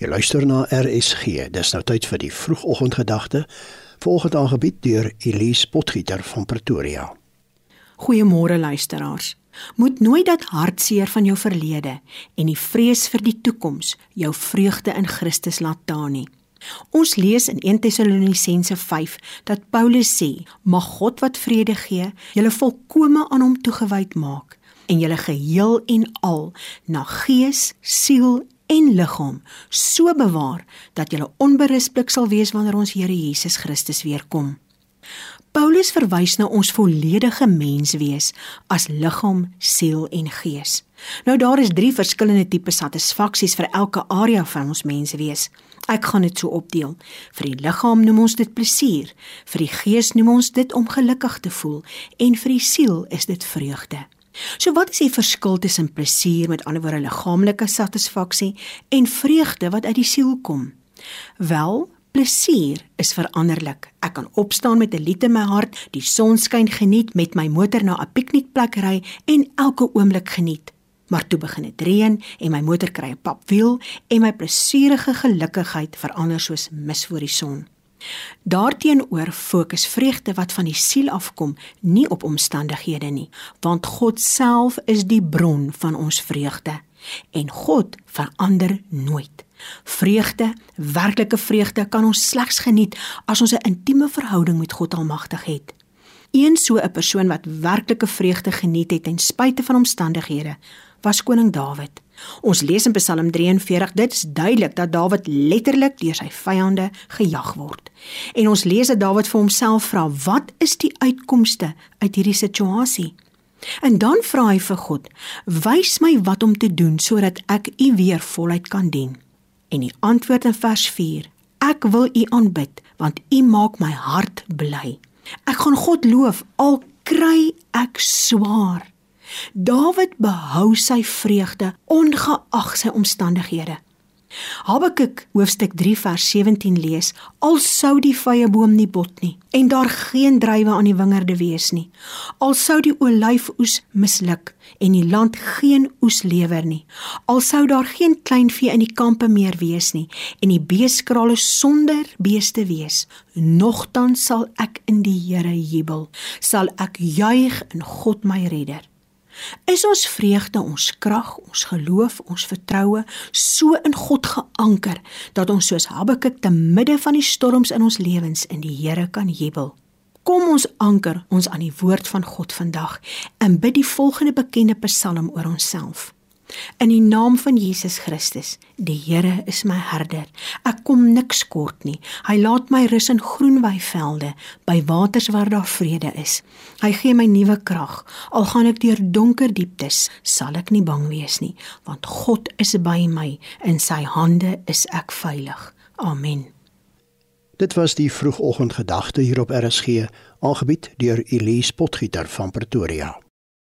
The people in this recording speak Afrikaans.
Jy luister na RSG. Dis nou tyd vir die vroegoggendgedagte. Volgende aangebied deur Elise Potgieter van Pretoria. Goeiemôre luisteraars. Moet nooit dat hartseer van jou verlede en die vrees vir die toekoms jou vreugde in Christus laat taan nie. Ons lees in 1 Tessalonisense 5 dat Paulus sê: "Mag God wat vrede gee, julle volkome aan hom toegewyd maak en julle geheel en al na gees, siel en liggaam so bewaar dat jy onberisplik sal wees wanneer ons Here Jesus Christus weer kom. Paulus verwys na ons volledige menswees as liggaam, siel en gees. Nou daar is drie verskillende tipe satisfaksies vir elke area van ons menswees. Ek gaan dit so opdeel. Vir die liggaam noem ons dit plesier, vir die gees noem ons dit om gelukkig te voel en vir die siel is dit vreugde. So wat is die verskil tussen plesier met ander woorde liggaamlike satisfaksie en vreugde wat uit die siel kom? Wel, plesier is veranderlik. Ek kan opstaan met 'n lied in my hart, die son skyn geniet, met my motor na 'n piknikplek ry en elke oomblik geniet. Maar toe begin dit reën en my motor kry 'n papwiel en my plesierige gelukigheid verander soos mis voor die son. Daarteenoor fokus vreugde wat van die siel afkom, nie op omstandighede nie, want God self is die bron van ons vreugde en God verander nooit. Vreugde, werklike vreugde kan ons slegs geniet as ons 'n intieme verhouding met God Almagtig het. Een so 'n persoon wat werklike vreugde geniet het ten spyte van omstandighede, was koning Dawid. Ons lees in Psalm 43, dit is duidelik dat Dawid letterlik deur sy vyande gejag word. En ons lees dat Dawid vir homself vra, "Wat is die uitkomste uit hierdie situasie?" En dan vra hy vir God, "Wys my wat om te doen sodat ek U weer voluit kan dien." En die antwoord in vers 4, "Ek wil U aanbid, want U maak my hart bly." Ek gaan God loof al kry ek swaar. Dawid behou sy vreugde ongeag sy omstandighede. Habakuk hoofstuk 3 vers 17 lees: Al sou die vrye boom nie bot nie en daar geen druiwe aan die wingerde wees nie, al sou die olyfoes misluk en die land geen oes lewer nie, al sou daar geen kleinvee in die kampe meer wees nie en die beeskrale sonder beeste wees, nogtans sal ek in die Here jubel, sal ek juig in God my redder. Is ons vreugde, ons krag, ons geloof, ons vertroue so in God geanker dat ons soos Habakuk te midde van die storms in ons lewens in die Here kan jubel? Kom ons anker ons aan die woord van God vandag en bid die volgende bekende Psalm oor onsself. In die naam van Jesus Christus, die Here is my herder. Ek kom niks kort nie. Hy laat my rus in groen weivelde, by waters waar daar vrede is. Hy gee my nuwe krag. Al gaan ek deur donker dieptes, sal ek nie bang wees nie, want God is by my. In sy hande is ek veilig. Amen. Dit was die vroegoggendgedagte hier op RSG, aangebied deur Elise Potgieter van Pretoria.